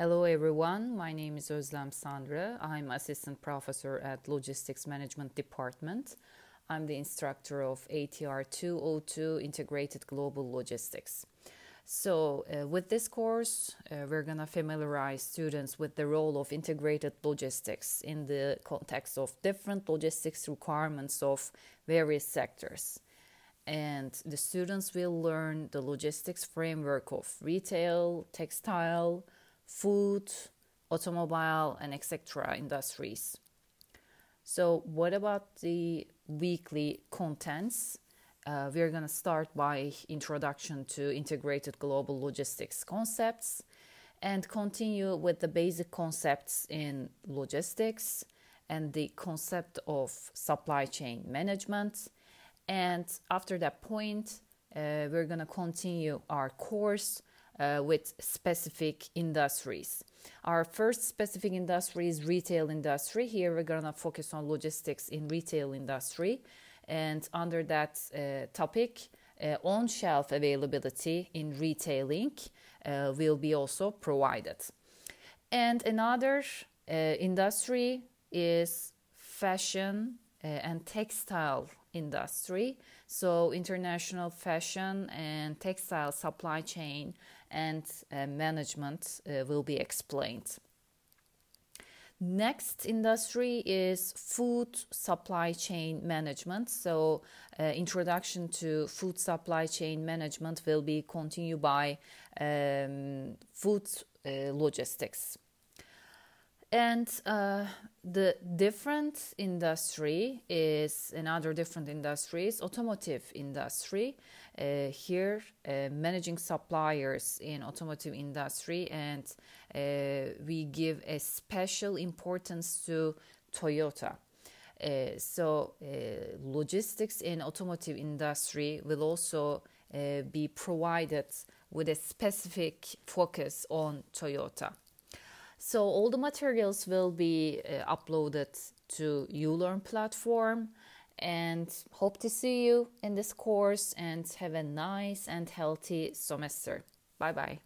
Hello everyone, my name is Özlem Sandra. I'm assistant professor at Logistics Management Department. I'm the instructor of ATR 202 Integrated Global Logistics. So, uh, with this course, uh, we're going to familiarize students with the role of integrated logistics in the context of different logistics requirements of various sectors. And the students will learn the logistics framework of retail, textile, food, automobile, and etc. industries. So, what about the weekly contents? Uh, we're going to start by introduction to integrated global logistics concepts and continue with the basic concepts in logistics and the concept of supply chain management. And after that point, uh, we're going to continue our course uh, with specific industries. Our first specific industry is retail industry. Here we're going to focus on logistics in retail industry. And under that uh, topic, uh, on shelf availability in retailing uh, will be also provided. And another uh, industry is fashion uh, and textile industry. So, international fashion and textile supply chain and uh, management uh, will be explained. Next industry is food supply chain management. So, uh, introduction to food supply chain management will be continued by um, food uh, logistics. And uh, the different industry is another different industry is automotive industry. Uh, here, uh, managing suppliers in automotive industry, and uh, we give a special importance to Toyota. Uh, so, uh, logistics in automotive industry will also be provided with a specific focus on Toyota. So all the materials will be uh, uploaded to uLearn platform and hope to see you in this course and have a nice and healthy semester. Bye bye.